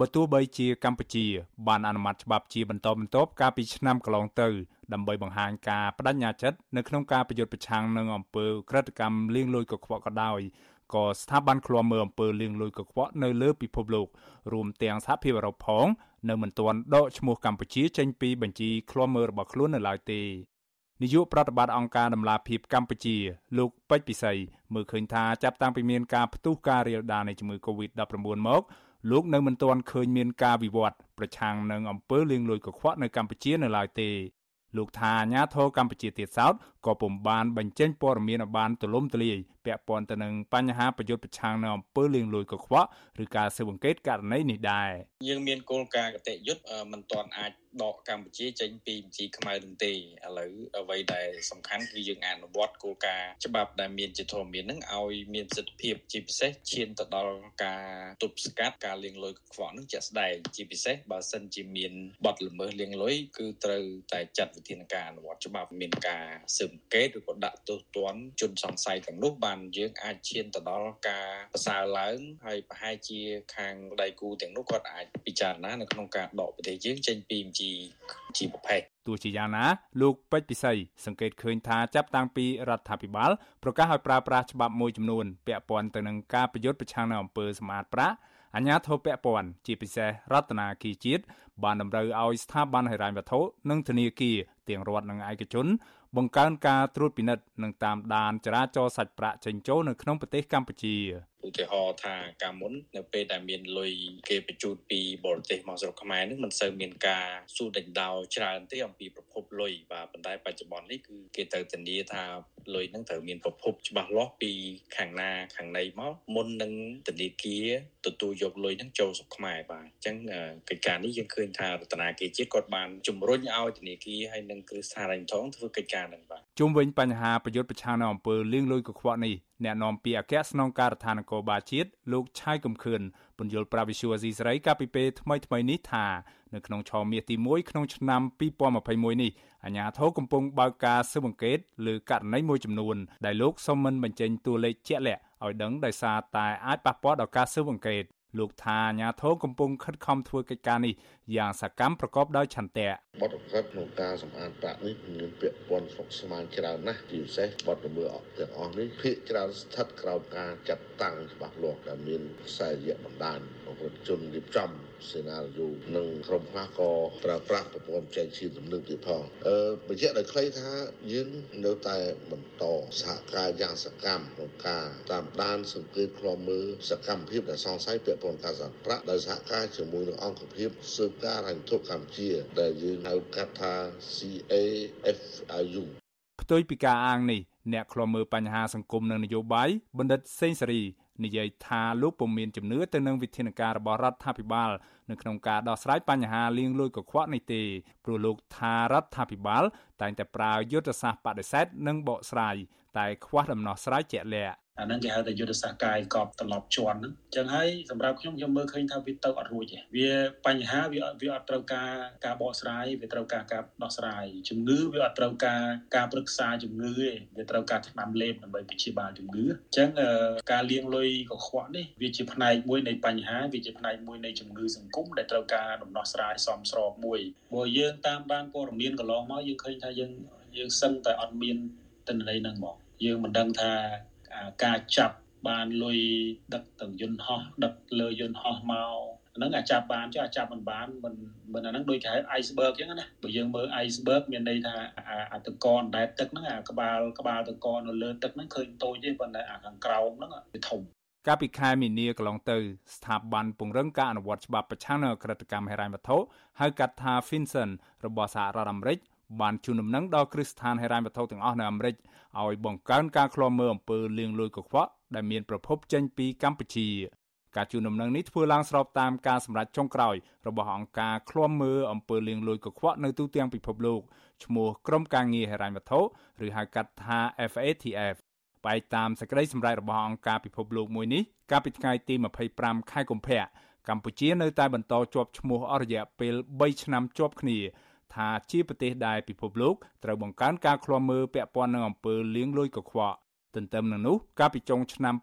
បើទោះបីជាកម្ពុជាបានអនុម័តច្បាប់ជាបន្តបន្ទាប់កាលពីឆ្នាំកន្លងទៅដើម្បីបង្ហាញការបដិញ្ញាចិត្តនៅក្នុងការប្រយុទ្ធប្រឆាំងនឹងអំពើក្រិតកម្មលាងលុយកខ្វក់ក៏ដោយក៏ស្ថាប័នឃ្លាំមើលអំពើលាងលុយកខ្វក់នៅលើពិភពលោករួមទាំងសហភាពអឺរ៉ុបផងនៅមិនទាន់ដកឈ្មោះកម្ពុជាចេញពីបញ្ជីឃ្លាំមើលរបស់ខ្លួននៅឡើយទេនាយកប្រតិបត្តិអង្គការដំឡាភិបកម្ពុជា លោកពេជ្រពិសីមើលឃើញថាចាប់តាំងពីមានការផ្ទុះការរាលដាលនៃជំងឺ Covid-19 មក លោកនៅមិនទាន់ឃើញមានការវិវត្តប្រឆាំងនឹងអំពើលាងលុយកខ្វក់នៅកម្ពុជានៅឡើយទេលោកថាអាញាធរកម្ពុជាទៀតសោតក៏ពុំបានបញ្ចេញព័ត៌មានឲ្យបានទូលំទូលាយពាក់ព័ន្ធទៅនឹងបញ្ហាប្រយុទ្ធប្រឆាំងនៅអំពើលាងលុយកខ្វក់ឬការស៊ើបអង្កេតករណីនេះដែរយើងមានគោលការណ៍កតិយុត្តមិនទាន់អាចដកកម្ពុជាចេញពីបញ្ជីខ្មៅនឹងទេឥឡូវអ្វីដែលសំខាន់គឺយើងអនុវត្តគោលការណ៍ច្បាប់ដែលមានជាធរមាននឹងឲ្យមានប្រសិទ្ធភាពជាពិសេសឈានទៅដល់ការទប់ស្កាត់ការលាងលុយខ្វក់នឹងជាក់ស្ដែងជាពិសេសបើសិនជាមានបទល្មើសលាងលុយគឺត្រូវតែចាត់វិធានការអនុវត្តច្បាប់មានការស៊ើបអង្កេតឬក៏ដាក់ទោសទណ្ឌជនសង្ស័យទាំងនោះបានយើងអាចឈានទៅដល់ការប្រសើរឡើងហើយប្រហែលជាខាងដៃគូទាំងនោះគាត់អាចពិចារណានៅក្នុងការដកប្រទេសយើងចេញពីជីជីប្រភេទទោះជាយ៉ាងណាលោកពេជ្រពិសីសង្កេតឃើញថាចាប់តាំងពីរដ្ឋាភិបាលប្រកាសឲ្យប្រើប្រាស់ច្បាប់មួយចំនួនពាក់ព័ន្ធទៅនឹងការប្រយុទ្ធប្រឆាំងនឹងអំពើសម្អាតប្រាក់អាជ្ញាធរពាក់ព័ន្ធជាពិសេសរដ្ឋាភិបាលជាតិបានតម្រូវឲ្យស្ថាប័នហិរញ្ញវត្ថុនិងធនាគារទាំងរដ្ឋនិងឯកជន បង្កើនការត្រួតពិនិត្យនិងតាមដានចរាចរណ៍សាច់ប្រាក់ចេញចូលនៅក្នុងប្រទេសកម្ពុជា ឧទាហរណ៍ថាកាលមុននៅពេលដែលមានលុយគេបញ្ជូនពីបរទេសមកស្រុកខ្មែរនឹងមិនសូវមានការសួរដេញដោច្រើនទេអំពីប្រភពលុយបាទប៉ុន្តែបច្ចុប្បន្ននេះគឺគេត្រូវធានាថាលុយនឹងត្រូវមានប្រភពច្បាស់លាស់ពីខាងណាខាងណីមកមុននឹងធនាគារទទួលយកលុយនឹងចូលស្រុកខ្មែរបាទអញ្ចឹងកិច្ចការនេះយើងឃើញថារដ្ឋាភិបាលជាតិគាត់បានជំរុញឲ្យធនាគារហើយនិងគ្រឹះស្ថានថងធ្វើកិច្ចការនឹងបាទជុំវិញបញ្ហាប្រយុទ្ធប្រឆាំងនឹងអំពើលាងលុយកខ្វក់នេះអ្នកនាំពាក្យអគ្គស្នងការដ្ឋាននគរបាលជាតិលោកឆៃកំខឿនពន្យល់ប្រាវិសុវអាស៊ីសេរីកាលពីពេលថ្មីថ្មីនេះថានៅក្នុងឆមាសទី1ក្នុងឆ្នាំ2021នេះអាជ្ញាធរកំពុងបើកការស៊ើបអង្កេតលើករណីមួយចំនួនដែលលោកសុំមិនបញ្ចេញតួលេខជាក់លាក់ឲ្យដឹងដោយសារតែអាចប៉ះពាល់ដល់ការស៊ើបអង្កេត លោកថាអាញាធរកំពុងខិតខំធ្វើកិច្ចការនេះយ៉ាងសកម្មប្រកបដោយឆន្ទៈបទពិសោធន៍ក្នុងការសម្អាតប្រាក់នេះមានពាក់ព័ន្ធស្មុគស្មាញច្រើនណាស់ជាពិសេសបទល្មើសទាំងអស់នេះភាគច្រើនស្ថិតក្រោមការចាត់តាំងច្បាស់លាស់ដែលមានខ្សែរយៈបណ្ដាញប្រជាជនរៀបចំសេណារីយ៉ូនិងក្រុមខ្លះក៏ប្រើប្រាស់ប្រព័ន្ធចែកឈាមទំនើបទៀតផងអឺបញ្ជាក់ដោយខ្លីថាយើងនៅតែបន្តសហការយ៉ាងសកម្មក្នុងការតាមដានសង្កេតឃ្លាំមើលសកម្មភាពដែលសង្ស័យពាក់ព័ន្ធការសម្ប្រាក់ដោយសហការជាមួយនឹងអង្គភាពស៊ើបការហិទ្ធុកម្ពុជា ដែលយើងហៅកាត់ថា CAFIU ផ្ទុយពីការអាងនេះអ្នកខ្លមមើលបញ្ហាសង្គមនិងនយោបាយបណ្ឌិតសេងសេរីនិយាយថាលោកពុំមានជំនឿទៅនឹងវិធានការរបស់រដ្ឋាភិបាលនៅក្នុងការដោះស្រាយបញ្ហាលាងលុយកខ្វក់នេះទេព្រោះលោកថារដ្ឋាភិបាលតែងតែប្រើយុទ្ធសាស្ត្របដិសេធនិងបកស្រាយតែខ្វះដំណោះស្រាយជាក់លាក់ អាហ្នឹងគេហៅថាយុទ្ធសាស្ត្រកាយកប់ត្រឡប់ជន់ហ្នឹងអញ្ចឹងហើយសម្រាប់ខ្ញុំខ្ញុំមើលឃើញថាវាទៅអត់រួចទេវាបញ្ហាវាវាអត់ត្រូវការការបកស្រាយវាត្រូវការការដោះស្រាយជំងឺវាអត់ត្រូវការការប្រឹក្សាជំងឺទេវាត្រូវការថ្នាំលេបដើម្បីព្យាបាលជំងឺអញ្ចឹងការលាងលុយកខ្វក់នេះវាជាផ្នែកមួយនៃបញ្ហាវាជាផ្នែកមួយនៃជំងឺសង្គមដែលត្រូវការដំណោះស្រាយសមស្របមួយព្រោះយើងតាមបានព័ត៌មានកន្លងមកយើងឃើញថាយើងយើងសឹងតែអត់មានទិន្នន័យហ្នឹងមកយើងមិនដឹងថា ការចាប់បានលុយដឹកទាំងយន្តហោះដឹកលើយន្តហោះមកហ្នឹងអាចចាប់បានចុះអាចចាប់មិនបានមិនមិនអាហ្នឹងដូចគេហៅ iceberg អញ្ចឹងណាបើយើងមើល iceberg មានន័យថាអាតកនដែលទឹកហ្នឹងអាក្បាលក្បាលតកននៅលើទឹកហ្នឹងឃើញតូចទេប៉ុន្តែអាខាងក្រោមហ្នឹងវាធំកាលពីខែមីនាកន្លងទៅស្ថាប័នពង្រឹងការអនុវត្តច្បាប់ប្រឆាំងនឹងអក្រិតកម្មហិរញ្ញវត្ថុហៅកាត់ថា FinCEN របស់សហរដ្ឋអាមេរិក បានជូនដំណឹងដល់គ្រឹះស្ថានហិរញ្ញវត្ថុទាំងអស់នៅអាមេរិកឲ្យបង្កើនការឃ្លាំមើលអំពើលាងលុយកខ្វក់ដែលមានប្រភពចេញពីកម្ពុជាការជូនដំណឹងនេះធ្វើឡើងស្របតាមការសម្រេចចុងក្រោយរបស់អង្គការឃ្លាំមើលអំពើលាងលុយកខ្វក់នៅទូទាំងពិភពលោកឈ្មោះក្រុមការងារហិរញ្ញវត្ថុឬហៅកាត់ថា FATF បែបតាមសេចក្តីសម្រេចរបស់អង្គការពិភពលោកមួយនេះកាលពីថ្ងៃទី25ខែកុម្ភៈកម្ពុជានៅតែបន្តជាប់ឈ្មោះអស់រយៈពេល3ឆ្នាំជាប់គ្នា ថាជាប្រទេសដែលពិភពលោកត្រូវបង្កើនការឃ្លាំមើលពាក់ព័ន្ធនឹងអំពើលាងលុយកខ្វក់ទន្ទឹមនឹងនោះកាលពីចុងឆ្នាំ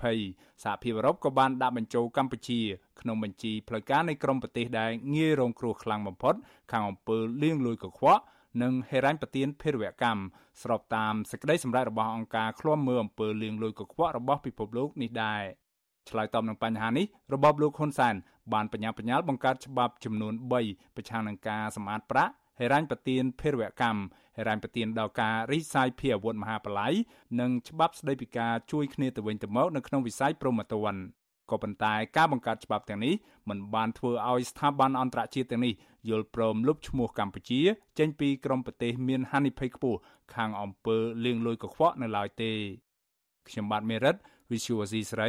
2020សហភាពអឺរ៉ុបក៏បានដាក់បញ្ចូលកម្ពុជា ក្នុងបញ្ជីផ្លូវការនៃក្រុមប្រទេសដែលងាយរងគ្រោះខ្លាំងបំផុត ខាងអំពើលាងលុយកខ្វក់និងហេរ៉ាញ់ប្រទានភេរវកម្មស្របតាមសេចក្តីសម្រេចរបស់អង្គការឃ្លាំមើលអំពើលាងលុយកខ្វក់របស់ពិភពលោកនេះដែរ ឆ្លើយតបនឹងបញ្ហានេះរបបលោកហ៊ុនសែនបានបញ្ញាបញ្ញាលបង្កើតច្បាប់ចំនួន3ប្រឆាំងនឹងការសម្អាតប្រាក់ហេរ៉ាញ់ប្រទានភេរវកម្មហេរ៉ាញ់ប្រទានដល់ការរីកសាយភាយអាវុធមហាបល័យនិងច្បាប់ស្តីពីការជួយគ្នាទៅវិញទៅមកនៅក្នុងវិស័យព្រហ្មទណ្ឌក៏ប៉ុន្តែការបង្កើតច្បាប់ទាំងនេះមិនបានធ្វើឲ្យស្ថាប័នអន្តរជាតិទាំងនេះយល់ព្រមលុបឈ្មោះកម្ពុជា ចេញពីក្រុមប្រទេសមានហានិភ័យខ្ពស់ខាងអំពើលាងលុយកខ្វក់នៅឡើយទេខ្ញុំបាទមេរិត Visual C ស្រី